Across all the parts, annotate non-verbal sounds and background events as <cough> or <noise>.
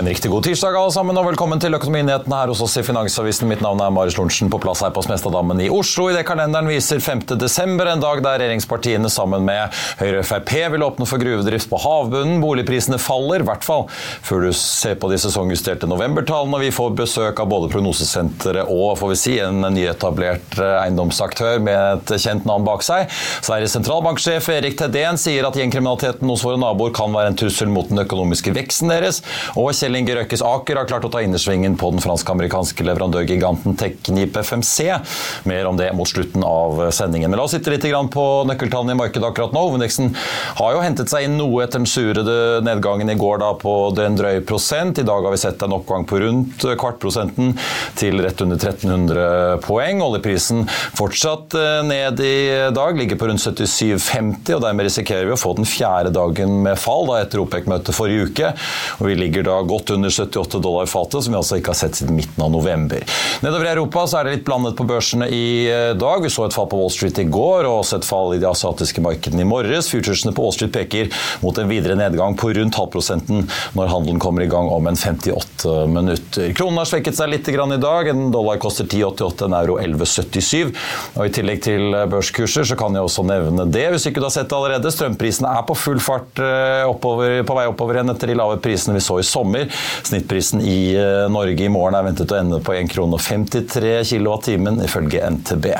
En riktig god tirsdag alle sammen, og velkommen til Økonominyhetene her hos oss i Finansavisen. Mitt navn er Marius Lorentzen, på plass her på Smestadammen i Oslo. I det kalenderen viser 5. desember, en dag der regjeringspartiene sammen med Høyre og Frp vil åpne for gruvedrift på havbunnen. Boligprisene faller, i hvert fall før du ser på de sesongjusterte novembertallene. Vi får besøk av både prognosesenteret og får vi si, en nyetablert eh, eiendomsaktør med et kjent navn bak seg. Sveriges sentralbanksjef Erik Tedén sier at gjengkriminaliteten hos våre naboer kan være en trussel mot den økonomiske veksten deres. og Kjell Inge Røkkes Aker har klart å ta innersvingen på den fransk-amerikanske leverandørgiganten Teknip FMC. Mer om det mot slutten av sendingen. Men la oss sitte litt på nøkkeltallene i markedet akkurat nå. Hovedindeksen har jo hentet seg inn noe etter den surede nedgangen i går da på en drøy prosent. I dag har vi sett en oppgang på rundt kvartprosenten til rett under 1300 poeng. Oljeprisen fortsatt eh, ned i dag, ligger på rundt 77,50, og dermed risikerer vi å få den fjerde dagen med fall da etter OPEC-møtet forrige uke. Og vi ligger da godt godt under 78 dollar fatet, som vi altså ikke har sett siden midten av november. Nedover i Europa så er det litt blandet på børsene i eh, dag. Vi så et fall på Wall Street i går, og også et fall i de asiatiske markedene i morges. Futuresene på Wall Street peker mot en videre nedgang på rundt halvprosenten når handelen kommer i gang om en 58 minutter. Kronen har svekket seg litt i dag. En dollar koster 10,88, en euro 11,77. Og I tillegg til børskurser så kan jeg også nevne det, hvis ikke du har sett det allerede. Strømprisene er på full fart eh, oppover, på vei oppover igjen etter de lave prisene vi så i sommer. Snittprisen i eh, Norge i morgen er ventet å ende på 1 krone 53 kWt ifølge NTB.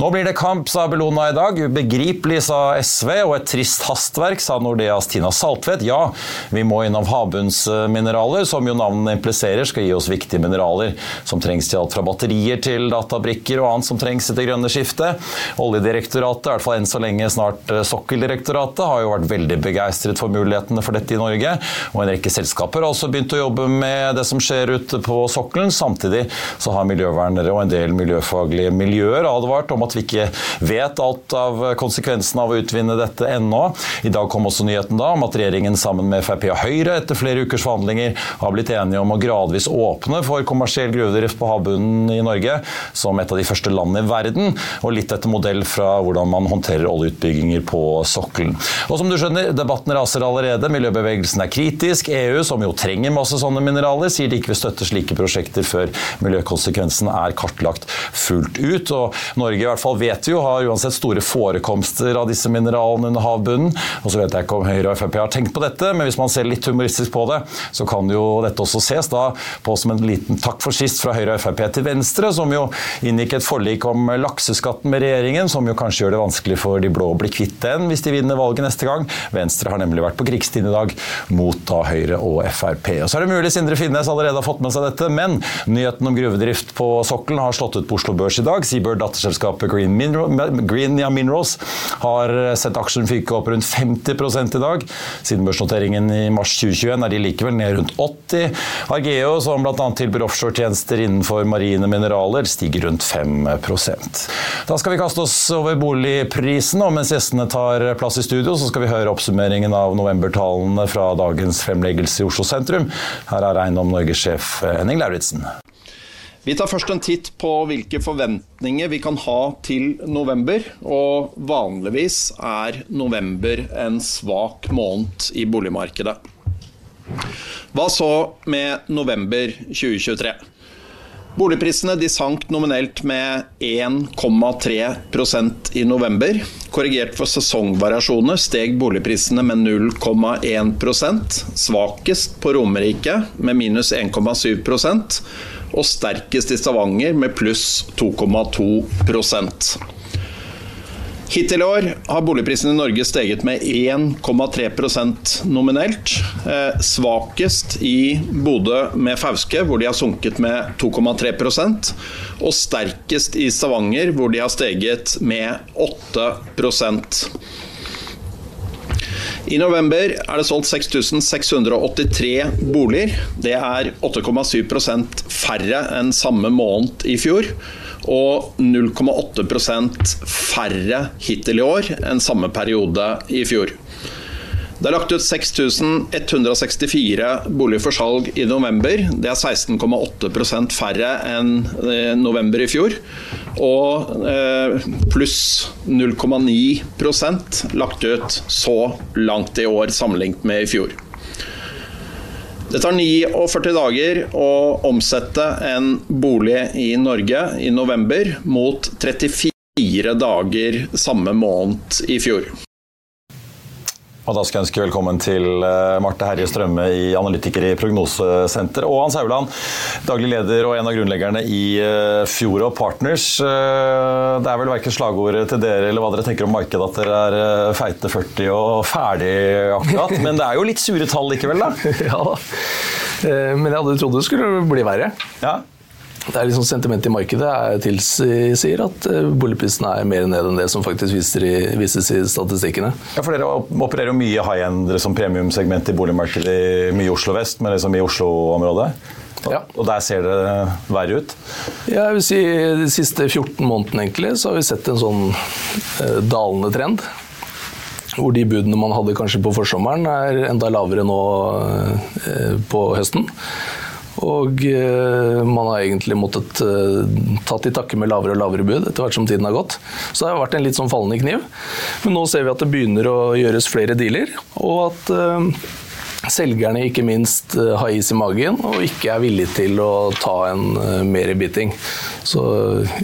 Nå blir det kamp, sa Bellona i dag. Ubegripelig, sa SV. Og et trist hastverk, sa Nordeas Tina Saltvedt. Ja, vi må innom havbunnsmineraler, som jo navnene impliserer skal gi oss viktige mineraler som trengs til alt fra batterier til databrikker og annet som trengs i det grønne skiftet. Oljedirektoratet, i hvert fall enn så lenge snart eh, Sokkeldirektoratet, har jo vært veldig begeistret for mulighetene for dette i Norge. Og en rekke selskaper har også begynt å jobbe med det som skjer ute på sokkelen. Samtidig så har miljøvernere og en del miljøfaglige miljøer advart om at vi ikke vet alt av konsekvensene av å utvinne dette ennå. I dag kom også nyheten da om at regjeringen sammen med Frp og Høyre etter flere ukers forhandlinger har blitt enige om å gradvis åpne for kommersiell gruvedrift på havbunnen i Norge, som et av de første landene i verden, og litt etter modell fra hvordan man håndterer oljeutbygginger på sokkelen. Og som du skjønner, debatten raser allerede. Miljøbevegelsen er kritisk. EU, som jo trenger masse sånne mineraler, sier de ikke vil støtte slike prosjekter før miljøkonsekvensene er kartlagt fullt ut. Og Norge hvert fall vet jo har uansett store forekomster av disse mineralene under havbunnen. Og så vet jeg ikke om Høyre og Frp har tenkt på dette, men hvis man ser litt humoristisk på det, så kan jo dette også ses da på som en liten takk for sist fra Høyre og Frp til Venstre, som jo inngikk et forlik om lakseskatten med regjeringen, som jo kanskje gjør det vanskelig for de blå å bli kvitt den hvis de vinner valget neste gang. Venstre har nemlig vært på krigsstien i dag mot da Høyre og Frp. Og så er det mulig Sindre Finnes allerede har fått med seg dette, men nyheten om gruvedrift på sokkelen har slått ut på Oslo Børs i dag. Seabird, datterselskapet selskapet Green, Mineral, Green ja, Minerals har sett aksjen fyke opp rundt 50 i dag. Siden børsnoteringen i mars 2021 er de likevel ned rundt 80 Argeo, som bl.a. tilbyr offshoretjenester innenfor marine mineraler, stiger rundt 5% Da skal vi kaste oss over boligprisen, og mens gjestene tar plass i studio, så skal vi høre oppsummeringen av novembertallene fra dagens fremleggelse i Oslo sentrum. Her er Eiendom Norge-sjef Henning Lauritzen. Vi tar først en titt på hvilke forventninger vi kan ha til november. Og vanligvis er november en svak måned i boligmarkedet. Hva så med november 2023? Boligprisene de sank nominelt med 1,3% i november. Korrigert for sesongvariasjoner steg boligprisene med 0,1% Svakest på Romerike med minus 1,7% og sterkest i Stavanger med pluss 2,2 Hittil i år har boligprisene i Norge steget med 1,3% nominelt. Eh, svakest i Bodø med Fauske, hvor de har sunket med 2,3% og sterkest i Stavanger, hvor de har steget med 8 i november er det solgt 6683 boliger. Det er 8,7% færre enn samme måned i fjor. Og 0,8% færre hittil i år enn samme periode i fjor. Det er lagt ut 6164 boliger for salg i november. Det er 16,8 færre enn eh, november i fjor. Og eh, pluss 0,9% lagt ut så langt i år sammenlignet med i fjor. Det tar 49 dager å omsette en bolig i Norge i november, mot 34 dager samme måned i fjor. Og da skal jeg ønske velkommen til eh, Marte Herje Strømme, i analytiker i Prognosesenter, og Hans Hauland, daglig leder og en av grunnleggerne i Fjord og Partners. Eh, det er vel verken slagordet til dere eller hva dere tenker om markedet at dere er feite 40 og ferdig akkurat, men det er jo litt sure tall likevel, da? <laughs> Ja da. Men jeg hadde trodd det skulle bli verre. Ja, det er liksom Sentimentet i markedet tilsier at eh, boligprisene er mer ned enn det som faktisk viser i, vises i statistikkene. Ja, for Dere opererer jo mye high end som premiumsegment i boligmarkedet, mye i Oslo vest, men liksom i Oslo-området. Ja. Og der ser det verre ut? Ja, jeg vil si De siste 14 månedene egentlig, så har vi sett en sånn eh, dalende trend. Hvor de budene man hadde kanskje på forsommeren, er enda lavere nå eh, på høsten. Og eh, man har egentlig måttet eh, tatt i takke med lavere og lavere bud etter hvert som tiden har gått. Så det har vært en litt sånn fallende kniv. Men nå ser vi at det begynner å gjøres flere dealer, og at eh, selgerne ikke minst har is i magen og ikke er villige til å ta en mer biting. Så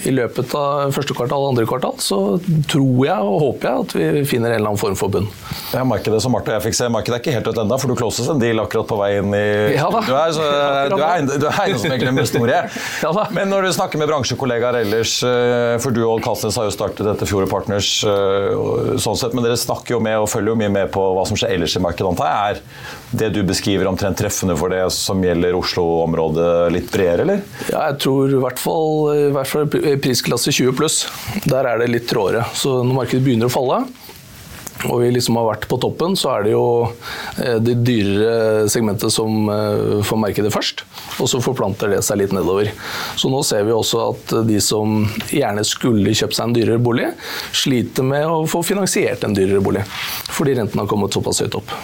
i løpet av første kvartal og andre kvartal så tror jeg og håper jeg at vi finner en eller annen form for bunn. Ja, markedet som Marte og jeg fikk se, markedet er ikke helt ute ennå, for du closes en deal akkurat på vei inn i ja, Du er, så, <laughs> du er, du er en egentlig er historie. <laughs> ja, Men når du snakker med bransjekollegaer ellers, eh, for du og Kalsnes har jo startet dette Fjord Partners, eh, sånn sett, men dere snakker jo med og følger jo mye med på hva som skjer ellers i markedet, antar jeg. Er det du beskriver omtrent treffende for det som gjelder Oslo-området litt bredere, eller? Ja, jeg tror i hvert fall i hvert fall prisklasse 20 pluss. Der er det litt tråere. Så når markedet begynner å falle, og vi liksom har vært på toppen, så er det jo eh, det dyrere segmentet som eh, får merke det først. Og så forplanter det seg litt nedover. Så nå ser vi også at de som gjerne skulle kjøpt seg en dyrere bolig, sliter med å få finansiert en dyrere bolig. Fordi renten har kommet såpass høyt opp.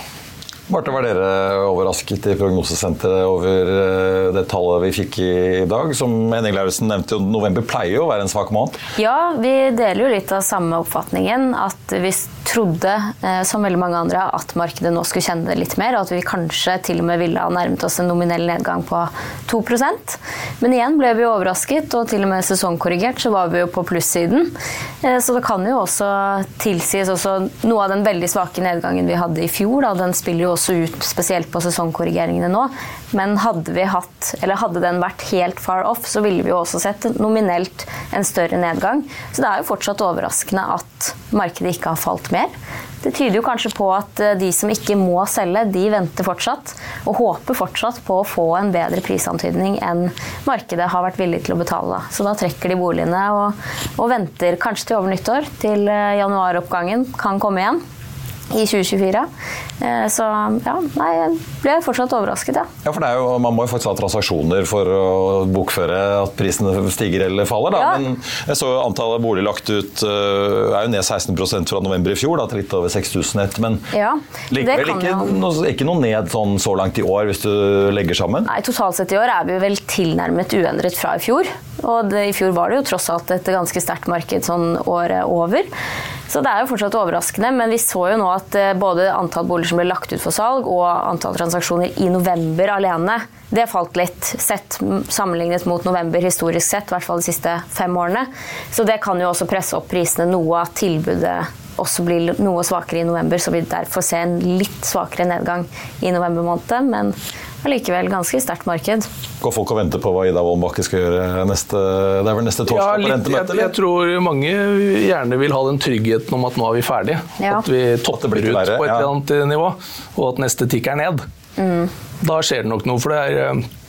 Marte, var dere overrasket i Prognosesenteret over eh, det tallet vi fikk i dag? Som Henning Lauritzen nevnte, november pleier jo å være en svak måned? Ja, vi deler jo litt av samme oppfatningen. At vi trodde, eh, som veldig mange andre, at markedet nå skulle kjenne det litt mer. Og at vi kanskje til og med ville ha nærmet oss en nominell nedgang på 2% Men igjen ble vi overrasket, og til og med sesongkorrigert så var vi jo på plussiden. Eh, så det kan jo også tilsies også noe av den veldig svake nedgangen vi hadde i fjor. Da, den spiller jo også ut spesielt på sesongkorrigeringene nå. Men hadde, vi hatt, eller hadde den vært helt far off, så ville vi jo også sett nominelt en større nedgang. Så det er jo fortsatt overraskende at markedet ikke har falt mer. Det tyder jo kanskje på at eh, de som ikke må selge, de venter fortsatt. Og håper fortsatt på å få en bedre prisantydning enn markedet har vært villig til å betale. Så da trekker de boligene og, og venter kanskje til over nyttår, til eh, januaroppgangen kan komme igjen i 2024. Eh, så ja, nei, jeg ble fortsatt overrasket, ja. ja for det er jo, Man må jo faktisk ha transaksjoner for å bokføre at prisene stiger eller faller. Da. Ja. Men jeg så antallet boliger lagt ut eh, er jo ned 16% fra november i fjor, da, til litt over 6000 etter, Men ja, likevel ikke, noe, ikke noe ned sånn så langt i år, hvis du legger sammen? Nei, Totalt sett i år er vi vel tilnærmet uendret fra i fjor. Og det, i fjor var det jo tross alt et ganske sterkt marked sånn året over. Så det er jo fortsatt overraskende, men vi så jo nå at eh, både antall boliger som ble lagt ut for salg, og antall transaksjoner i november alene, det falt litt sett sammenlignet mot november historisk sett, i hvert fall de siste fem årene. Så det kan jo også presse opp prisene noe, at tilbudet også blir noe svakere i november, så vi derfor ser en litt svakere nedgang i november måned. Men allikevel ganske sterkt marked. Går folk og venter på hva Ida Wolden skal gjøre neste, det er vel neste torsdag Ja, på litt, jeg, rentemøtet? jeg tror mange gjerne vil ha den tryggheten om at nå er vi ferdige. Ja. At vi topper ut verre, på et ja. eller annet nivå, og at neste tikk er ned. Mm. Da skjer det nok noe. For det er, eh,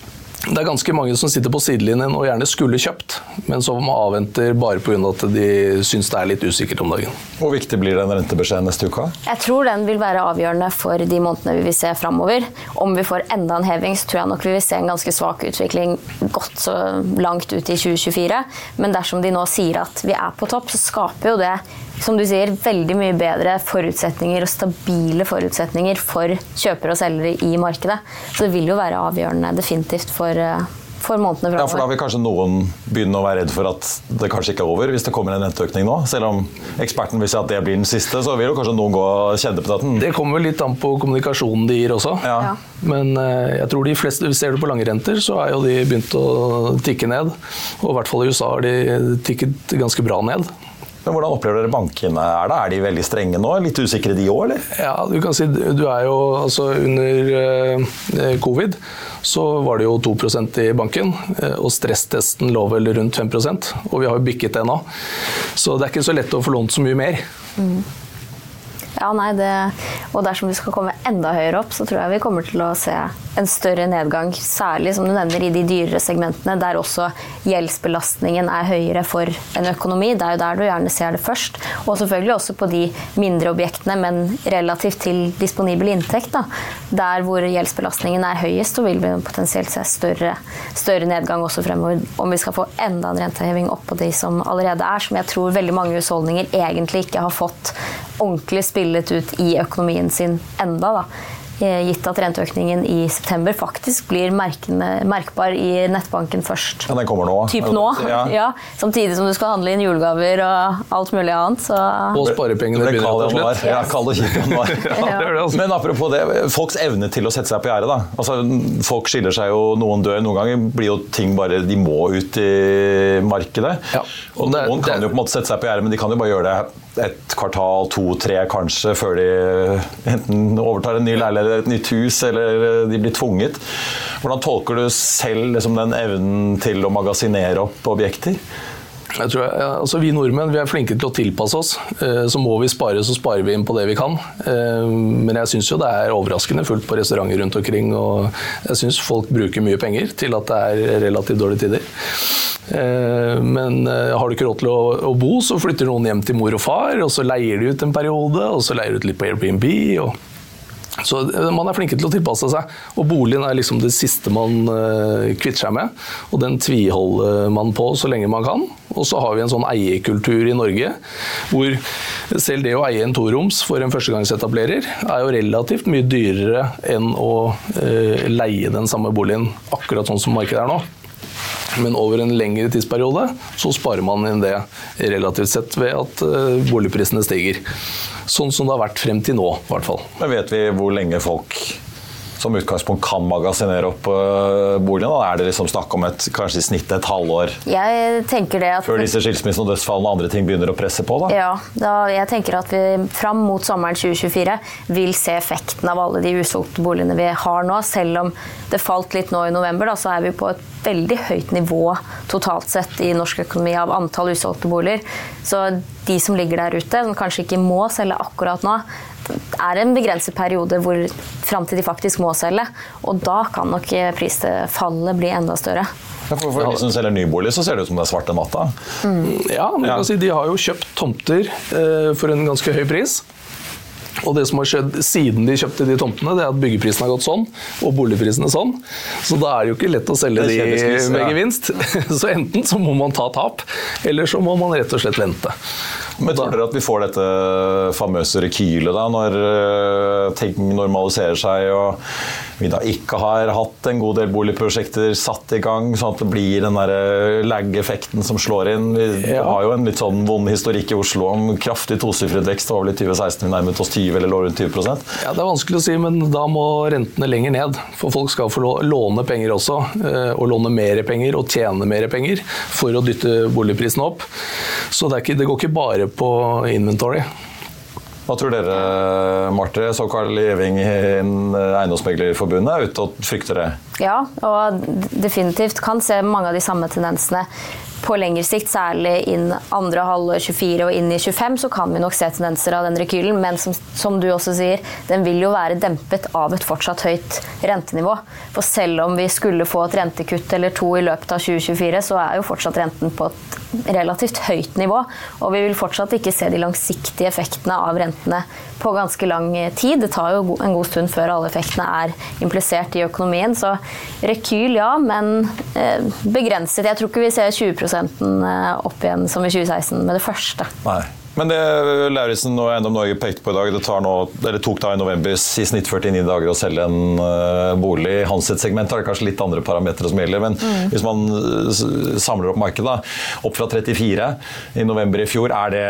det er ganske mange som sitter på sidelinjen og gjerne skulle kjøpt, men som avventer bare pga. at de syns det er litt usikkert om dagen. Hvor viktig blir den rentebeskjeden neste uke? Jeg tror den vil være avgjørende for de månedene vi vil se framover. Om vi får enda en heving, så tror jeg nok vi vil se en ganske svak utvikling godt så langt ut i 2024. Men dersom de nå sier at vi er på topp, så skaper jo det som du sier, veldig mye bedre forutsetninger og stabile forutsetninger for kjøpere og selgere i markedet. Så det vil jo være avgjørende definitivt for, eh, for månedene Ja, for Da vil kanskje noen begynne å være redd for at det kanskje ikke er over hvis det kommer en renteøkning nå. Selv om eksperten vil si at det blir den siste, så vil jo kanskje noen gå og kjenne på det? Det kommer litt an på kommunikasjonen de gir også. Ja. Ja. Men eh, jeg tror de fleste, ser du på lange renter, så er jo de begynt å tikke ned. Og i hvert fall i USA har de tikket ganske bra ned. Men hvordan opplever dere bankene er det? Er de veldig strenge nå? Litt usikre de òg, eller? Ja, du kan si du er jo altså under eh, covid så var det jo 2% i banken, eh, og stresstesten lå vel rundt 5% og vi har jo bikket det nå. Så det er ikke så lett å få lånt så mye mer. Ja, nei, det, og dersom vi skal komme enda høyere opp, så tror jeg vi kommer til å se en større nedgang. Særlig som du nevner i de dyrere segmentene, der også gjeldsbelastningen er høyere for en økonomi. Det er jo der du gjerne ser det først. Og selvfølgelig også på de mindre objektene, men relativt til disponibel inntekt. Da. Der hvor gjeldsbelastningen er høyest, så vil vi potensielt se større, større nedgang også fremover. Om vi skal få enda en renteheving oppå de som allerede er, som jeg tror veldig mange husholdninger egentlig ikke har fått ordentlig spillet ut i økonomien sin enda. da. Eh, Gitt at renteøkningen i september faktisk blir merkende, merkbar i nettbanken først. Ja, den kommer nå. Typ nå, Ja. <laughs> ja. Samtidig som du skal handle inn julegaver og alt mulig annet. Så Og sparepengene Det begynner å ta slutt. Ja, kald og kjip <laughs> januar. Ja, det det, altså. Men apropos det, folks evne til å sette seg på gjerdet. da. Altså, folk skiller seg jo, noen dør. Noen ganger blir jo ting bare De må ut i markedet. Ja. Og Det er- noen kan jo på en måte sette seg på gjerdet, men de kan jo bare gjøre det et kvartal, to, tre kanskje, før de enten overtar en ny leilighet eller et nytt hus, eller de blir tvunget. Hvordan tolker du selv liksom, den evnen til å magasinere opp objekter? Jeg tror, ja, altså Vi nordmenn vi er flinke til å tilpasse oss. Eh, Så må vi spare, så sparer vi inn på det vi kan. Eh, Men jeg syns det er overraskende fullt på restauranter rundt omkring. Og jeg syns folk bruker mye penger til at det er relativt dårlige tider. Eh, Men har du ikke råd til å bo, så flytter noen hjem til mor og far, og så leier de ut en periode, og så leier de ut litt på Airbnb. og så eh, Man er flinke til å tilpasse seg, og boligen er liksom det siste man uh, kvitter seg med. Og den tviholder man på så lenge man kan. Og så har vi en sånn eierkultur i Norge hvor selv det å eie en toroms for en førstegangsetablerer er jo relativt mye dyrere enn å eh, leie den samme boligen, akkurat sånn som markedet er nå. Men over en lengre tidsperiode så sparer man inn det relativt sett ved at eh, boligprisene stiger. Sånn som det har vært frem til nå, i hvert fall. Men vet vi hvor lenge folk som utgangspunkt kan magasinere opp øh, boligen? Da er det liksom snakk om et, kanskje i snitt et halvår jeg tenker det at før disse skilsmissene og dødsfallene og andre ting begynner å presse på? da? Ja, da, jeg tenker at vi fram mot sommeren 2024 vil se effekten av alle de usolgte boligene vi har nå. Selv om det falt litt nå i november, da, så er vi på et veldig høyt nivå totalt sett i norsk økonomi av antall usolgte boliger. Så de som ligger der ute, som kanskje ikke må selge akkurat nå, er en begrenset periode hvor fram til de faktisk må selge. Og da kan nok prisfallet bli enda større. Ja, For, for de som selger nybolig, så ser det ut som det er svarte natta. Ja, men Ja. si, De har jo kjøpt tomter eh, for en ganske høy pris. Og det som har skjedd siden de kjøpte de tomtene, det er at byggeprisen har gått sånn, og boligprisene sånn. Så da er det jo ikke lett å selge de med gevinst. ja. <laughs> Så enten så må man ta tap, eller så må man rett og slett vente. Men tror dere at vi får dette famøse rekylet da, når øh, ting normaliserer seg og vi da ikke har hatt en god del boligprosjekter satt i gang, sånn at det blir den øh, lag-effekten som slår inn? Vi Ja. har jo en litt sånn vond historikk i Oslo om kraftig tosifret vekst. Det var vel i 2016 vi nærmet oss 20 eller lå rundt 20% Ja, Det er vanskelig å si, men da må rentene lenger ned. For folk skal få låne penger også, eh, og låne mer penger og tjene mer penger for å dytte boligprisene opp. Så det, ikke, det går ikke bare på inventory. Hva tror dere, Marte? Så living Eving i Eiendomsmeglerforbundet er ute og frykter det? Ja, og definitivt kan se mange av de samme tendensene på lengre sikt, særlig inn andre halvår 24 og inn i 25, så kan vi nok se tendenser av den rekylen. Men som, som, du også sier, den vil jo være dempet av et fortsatt høyt rentenivå. For selv om vi skulle få et rentekutt eller to i løpet av 2024, så er jo fortsatt renten på et relativt høyt nivå. Og vi vil fortsatt ikke se de langsiktige effektene av rentene på ganske lang tid. Det tar jo en god stund før alle effektene er implisert i økonomien. Så rekyl, ja, men eh, begrenset. Jeg tror ikke vi ser 20 eh, opp igjen som i 2016 med det første. Nei. Men det Lauritzen og Eiendom Norge pekte på i dag, det, nå, tok da i november i snitt 49 dager å selge en uh, bolig. I hans segment er det kanskje litt andre parametere som gjelder, men mm. hvis man samler opp markedet, opp fra 34 i november i fjor, er det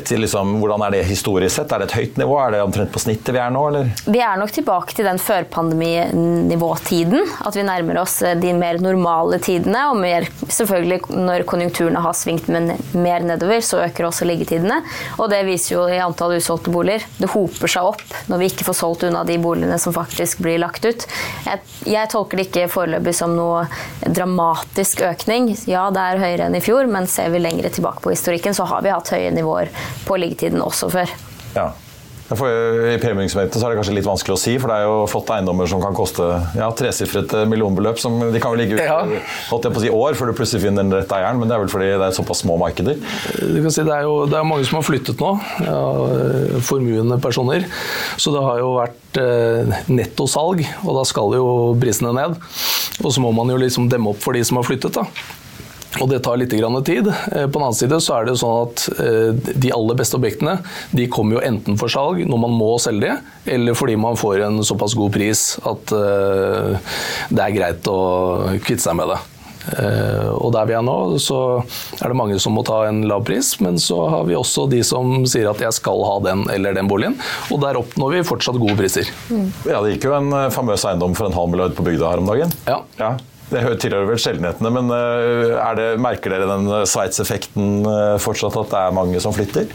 et, liksom, hvordan er det historisk sett? Er det et høyt nivå? Er det omtrent på snittet vi er nå, eller? Vi er nok tilbake til den førpandeminivåtiden. At vi nærmer oss eh, de mer normale tidene, og mer, selvfølgelig når konjunkturene har svingt mer nedover, så øker også liggetiden liggetidene. Og det viser jo i antall usolgte boliger. Det hoper seg opp når vi ikke får solgt unna de boligene som faktisk blir lagt ut. Jeg, jeg tolker det ikke foreløpig som noe dramatisk økning. Ja, det er høyere enn i fjor, men ser vi lengre tilbake på historikken, så har vi hatt høye nivåer på liggetiden også før. Ja. I premiumsmøtet er det kanskje litt vanskelig å si, for det er jo flotte eiendommer som kan koste ja, tresifret eh, millionbeløp. Som de kan jo ligge ute ja. holdt jeg på å si, år før du plutselig finner den rette eieren, men det er vel fordi det er såpass små markeder? Du kan si Det er jo det er mange som har flyttet nå, ja, formuende personer. Så det har jo vært eh, nettosalg, og da skal jo prisene ned. Og så må man jo liksom demme opp for de som har flyttet. da. Og det tar litt tid. Eh, på den annen side så er det sånn at eh, de aller beste objektene de kommer jo enten for salg når man må selge de, eller fordi man får en såpass god pris at eh, det er greit å kvitte seg med det. Og der vi er nå, så er det mange som må ta en lav pris, men så har vi også de som sier at jeg skal ha den eller den boligen, og der oppnår vi fortsatt gode priser. Mm. Ja, Det gikk jo en famøs eiendom for en halv milliard på bygda her om dagen. Ja. ja. Det tilhører vel sjeldenhetene, men eh, det, merker dere den eh, Sveits-effekten eh, fortsatt, at det er mange som flytter?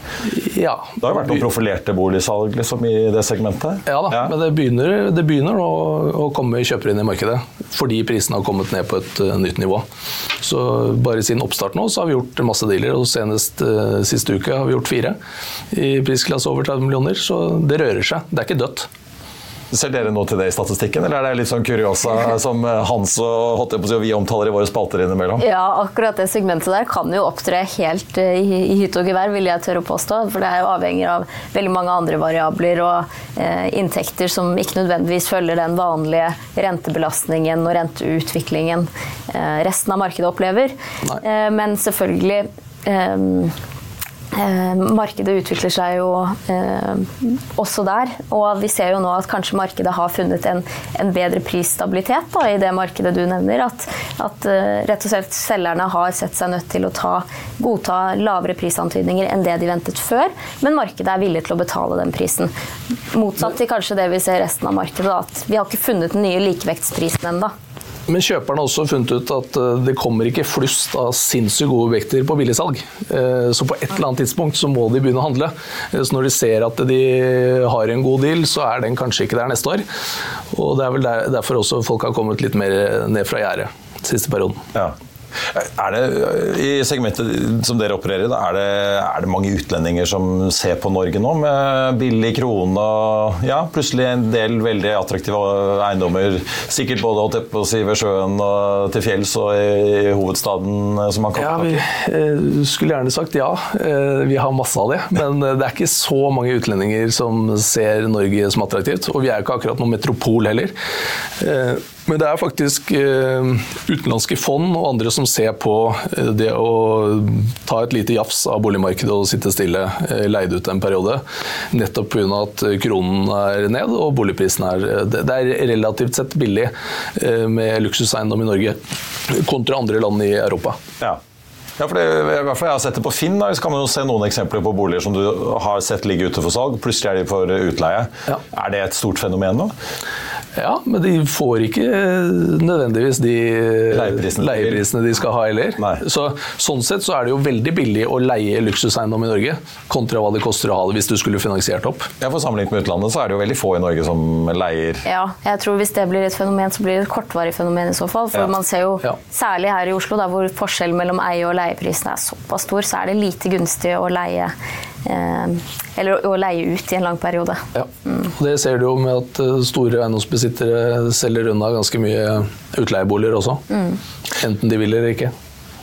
Ja. Det har jo vært noen profilerte boligsalg liksom, i det segmentet? Ja da, ja. men det begynner, det begynner å, å, komme kjøpere inn i markedet. Fordi prisene har kommet ned på et nytt nivå. Så bare siden oppstart nå så har vi gjort masse dealer, og senest uh, siste uke har vi gjort fire i prisklasse over 30 millioner. Så det rører seg. Det er ikke dødt. Ser dere noe til det i statistikken, eller er det litt sånn kuriosa som eh, Hans og, og vi omtaler i våre spalter innimellom? Ja, akkurat det segmentet der kan jo opptre helt eh, i, i hytt og gevær, vil jeg tørre å påstå. For det er jo avhengig av veldig mange andre variabler og eh, inntekter som ikke nødvendigvis følger den vanlige rentebelastningen og renteutviklingen eh, resten av markedet opplever. Eh, men selvfølgelig Eh, markedet utvikler seg jo eh, også der. Og vi ser jo nå at kanskje markedet har funnet en, en bedre prisstabilitet da, i det markedet du nevner. At, at eh, rett og slett selgerne har sett seg nødt til å ta, godta lavere prisantydninger enn det de ventet før. Men markedet er villig til å betale den prisen. Motsatt til kanskje det vi ser resten av markedet. Da, at vi har ikke funnet den nye likevektsprisen ennå. Men kjøperne har også funnet ut at eh, det kommer ikke flust av sinnssykt gode objekter på billigsalg. Eh, så på et eller annet tidspunkt så må de begynne å handle. Eh, så når de ser at de har en god deal, så er den kanskje ikke der neste år. Og det er vel derfor også folk har kommet litt mer ned fra gjerdet siste perioden. Ja. Er det, I segmentet som dere opererer i, er, er, det mange utlendinger som ser på Norge nå med billig krone og ja, plutselig en del veldig attraktive eiendommer? Sikkert både på si, ved sjøen og til fjells og i, i hovedstaden som man kan Ja, vi eh, skulle gjerne sagt ja. Eh, vi har masse av det. Men det er ikke så mange utlendinger som ser Norge som attraktivt. Og vi er jo ikke akkurat noen metropol heller. Men det er faktisk eh, utenlandske fond og andre som ser på eh, det å ta et lite jafs av boligmarkedet og sitte stille, eh, leid ut en periode. Nettopp pga. at kronen er ned og boligprisen er Det er relativt sett billig med luksuseiendom i Norge kontra andre land i Europa. Ja. Ja, for det, i hvert fall Jeg har sett det på Finn. Da, så kan man jo se noen eksempler på boliger som du har sett ligge ute for salg. Plutselig er de for utleie. Ja. Er det et stort fenomen nå? Ja, men de får ikke nødvendigvis de Leieprisene. leieprisene de skal ha heller. Så, sånn sett så er det jo veldig billig å leie luksuseiendom i Norge, kontra hva det koster å ha det hvis du skulle finansiert opp. Ja, for Sammenlignet med utlandet så er det jo veldig få i Norge som leier Ja, jeg tror hvis det blir et fenomen, så blir det et kortvarig fenomen i så fall. For Ja. man ser jo, Ja. særlig her i Oslo, da, hvor forskjellen mellom eie- og leieprisene er såpass stor, så er det lite gunstig å leie eh, eller å leie ut i en lang periode. Ja. Og det ser du jo med at eh, store eiendomsbesittere selger unna ganske mye utleieboliger også. Enten de vil eller ikke.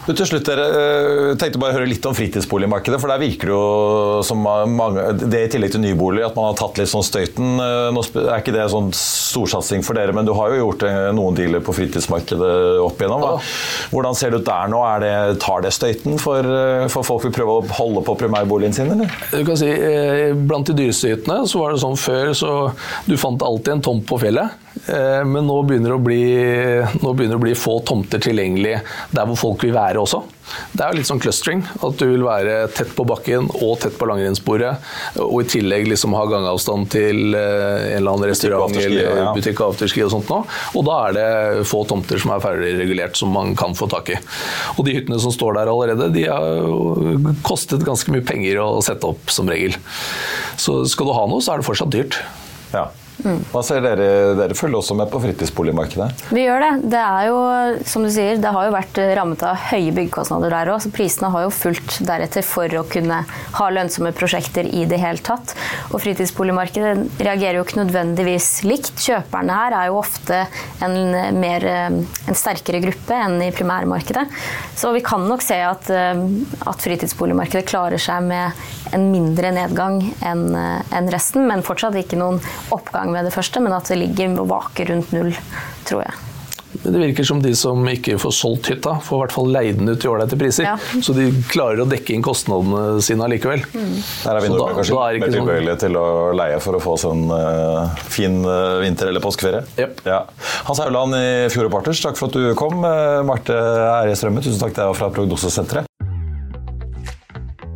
Du, til slutt, dere øh, tenkte bare å høre litt om fritidsboligmarkedet. For der virker det jo som mange, det i tillegg til nybolig at man har tatt litt sånn støyten. Øh, Nå er ikke det sånn storsatsing for dere, men du har jo gjort eh, noen dealer på fritidsmarkedet opp igjennom. Hva- Hvordan ser det ut der nå? Er det, tar det støyten for, for folk vil prøve å holde på primærboligen sin, eller? Du kan si, eh, Blant de dyreste hyttene så var det sånn før så du fant alltid en tomt på fjellet. Eh, Men nå begynner, det å bli, begynner det å bli få tomter tilgjengelig der hvor folk vil være også. Det er jo litt sånn clustering. At du vil være tett på bakken og tett på langrennsbordet. Og i tillegg liksom ha gangavstand til eh, en eller annen restaurant eller butikk og afterski og sånt nå. Og da er det få tomter som er ferdig regulert som man kan få tak i. Og de hyttene som står der allerede, de har kostet ganske mye penger å sette opp som regel. Så skal du ha noe, så er det fortsatt dyrt. Ja. Hva ser dere? Dere følger også med på fritidsboligmarkedet? Vi gjør det. Det er jo, som du sier, det har jo vært rammet av høye byggekostnader der òg, prisene har jo fulgt deretter for å kunne ha lønnsomme prosjekter i det hele tatt. Og fritidsboligmarkedet reagerer jo ikke nødvendigvis likt. Kjøperne her er jo ofte en, mer, en sterkere gruppe enn i primærmarkedet. Så vi kan nok se at, at fritidsboligmarkedet klarer seg med en mindre nedgang enn enn resten, men fortsatt ikke noen oppgang med det første, men at det ligger og vaker rundt null, tror jeg. Men det virker som de som ikke får solgt hytta, får i hvert fall leid den ut til ålreite priser. Ja. Så de klarer å dekke inn kostnadene sine allikevel. Der er vi nordmenn kanskje da er mer ikke sånn- tilbøyelige til å leie for å få sånn en eh, fin uh, vinter- eller påskeferie. Yep. Ja. Hans Hauland i Fjord Partners, takk for at du kom. Uh, Marte Erie Strømme, tusen takk til deg fra Prognosesenteret.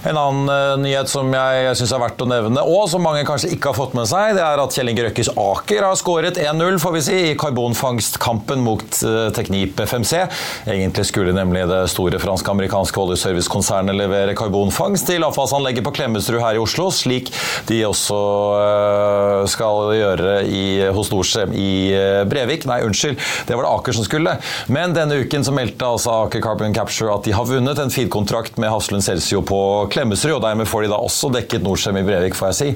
En annen eh, nyhet som jeg syns er verdt å nevne, og som mange kanskje ikke har fått med seg, det er at Kjell Inge Røkkes Aker har skåret 1-0 får vi si, i karbonfangstkampen mot eh, Teknip FMC. Egentlig skulle nemlig det store fransk-amerikanske oljeservicekonsernet levere karbonfangst til avfallsanlegget på Klemetsrud her i Oslo, slik de også eh, skal gjøre i, hos Norcem i Brevik. Nei, unnskyld, det var det Aker som skulle. Men denne uken så meldte altså Aker Carbon Capture at de har vunnet en feed-kontrakt med Hafslund Celsio på Klemetsrud, og dermed får de da også dekket Norcem i Brevik, får jeg si.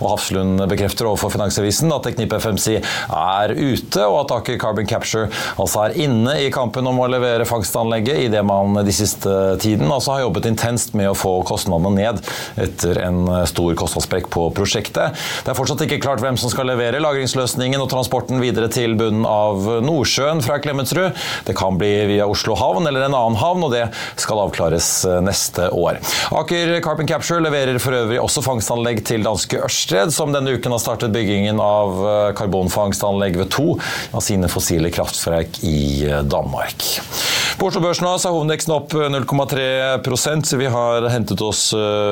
Og Hafslund bekrefter overfor Finansavisen at Teknip FMC er ute, og at Aker Carbon Capture altså er inne i kampen om å levere fangstanlegget, idet man de siste tiden altså har jobbet intenst med å få kostnadene ned etter en stor kostnadssprekk på prosjektet. Det er fortsatt ikke klart hvem som skal levere lagringsløsningen og transporten videre til bunnen av Nordsjøen fra Klemetsrud. Det kan bli via Oslo havn eller en annen havn, og det skal avklares neste år. Aker Carbon Capture leverer for øvrig også fangstanlegg til danske Ørsted, som denne uken har startet byggingen av eh, karbonfangstanlegg ved to av sine fossile kraftverk i eh, Danmark. På Oslo Børs nå er hovedveksten opp 0,3 så vi har hentet oss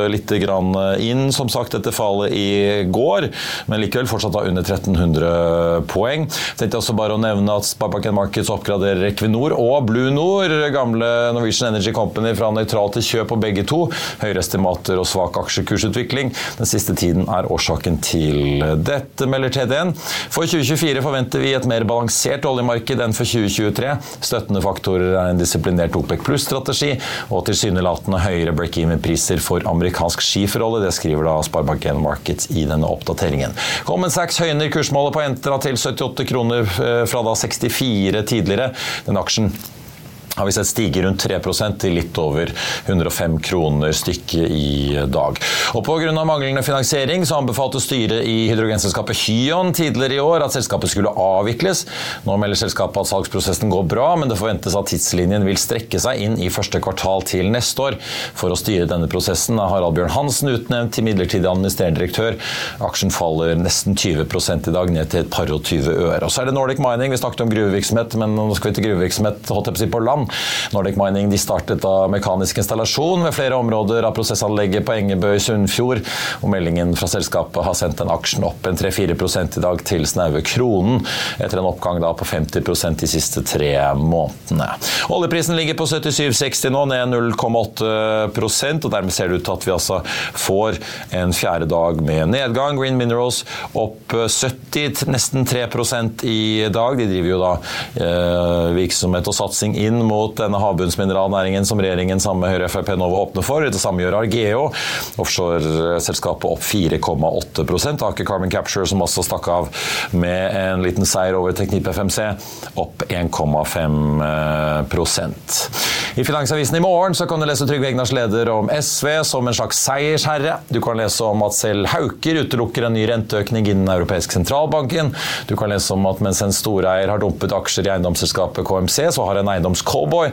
litt inn, som sagt, etter fallet i går, men likevel fortsatt under 1300 poeng. Tenkte også bare å nevne at Sparebanken Markets oppgraderer Equinor og Blue Nord, gamle Norwegian Energy Company, fra nøytral til kjøp på begge to. Høyere estimater og svak aksjekursutvikling den siste tiden er årsaken til dette, melder TDN. For 2024 forventer vi et mer balansert oljemarked enn for 2023. Støttende faktorer er en disiplinert OPEC pluss-strategi og tilsynelatende høyere break-even-priser for amerikansk skiferolje. Det skriver da Sparebank1 Markets i denne oppdateringen. Common Sachs høyner kursmålet på Entra til 78 kroner eh, fra da 64 tidligere. Den aksjen har vi sett stige rundt 3% til litt over 105 kroner stykket i dag. Og Pga. manglende finansiering så anbefalte styret i hydrogenselskapet Hyon tidligere i år at selskapet skulle avvikles. Nå melder selskapet at salgsprosessen går bra, men det forventes at tidslinjen vil strekke seg inn i første kvartal til neste år. For å styre denne prosessen er Harald Bjørn Hansen utnevnt til midlertidig administrerende direktør. Aksjen faller nesten 20% i dag, ned til et par og 20 øre. Og så er det Nordic Mining. Vi snakket om gruvevirksomhet, men nå skal vi til gruvevirksomhet holdt jeg på land. Nordic Mining de startet da mekanisk installasjon ved flere områder av prosessanlegget på Engebø i Sunnfjord. og Meldingen fra selskapet har sendt den aksjen opp en 3-4 i dag til snaue kronen, etter en oppgang da på 50% de siste tre månedene. Oljeprisen ligger på 77,60 nå, ned 0,8 og dermed ser det ut til at vi altså får en fjerde dag med nedgang. Green Minerals opp 70, nesten 3% i dag. De driver jo da eh, virksomhet og satsing inn mot denne havbunnsmineralnæringen som regjeringen sammen med Høyre og Frp nå vil åpne for. Det samme gjør Argeo. Offshoreselskapet opp 4,8% Aker Carbon Capture, som også stakk av med en liten seier over Teknip FMC, opp 1,5% I Finansavisen i morgen så kan du lese Trygve Egnars leder om SV som en slags seiersherre. Du kan lese om at selv Hauker utelukker en ny renteøkning innen europeisk sentralbanken. Du kan lese om at mens en storeier har dumpet aksjer i eiendomsselskapet KMC, så har en eiendomscall Cowboy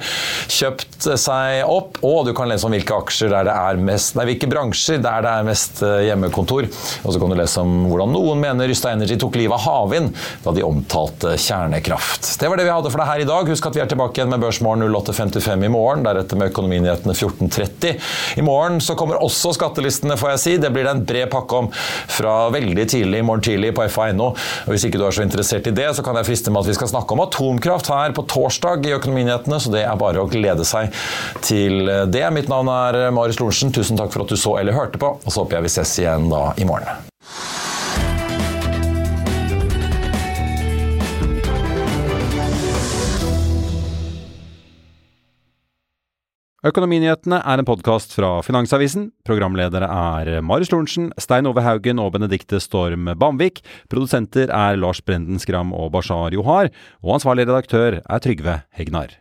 kjøpt seg opp. Og du kan lese om hvilke aksjer der det er mest, nei, hvilke bransjer der det er mest eh, hjemmekontor. Og så kan du lese om hvordan noen mener Rysta Energy tok livet av havvind da de omtalte kjernekraft. Det var det vi hadde for deg her i dag. Husk at vi er tilbake igjen med Børsmorgen 08.55 i morgen, deretter med Økonominyhetene 14.30. I morgen så kommer også skattelistene, får jeg si. Det blir det en bred pakke om fra veldig tidlig i morgen tidlig på fa.no. Hvis ikke du er så interessert i det, så kan jeg friste med at vi skal snakke om atomkraft her på torsdag i Økonominyhetene så det er bare å glede seg til det. Mitt navn er Marius Lorentzen. Tusen takk for at du så eller hørte på, og så håper jeg vi ses igjen da i morgen. Økonominyhetene er en podkast fra Finansavisen. Programledere er Marius Lorentzen, Stein Ove Haugen og Benedikte Storm Bamvik. Produsenter er Lars Brenden Skram og Bashar Johar. Og ansvarlig redaktør er Trygve Hegnar.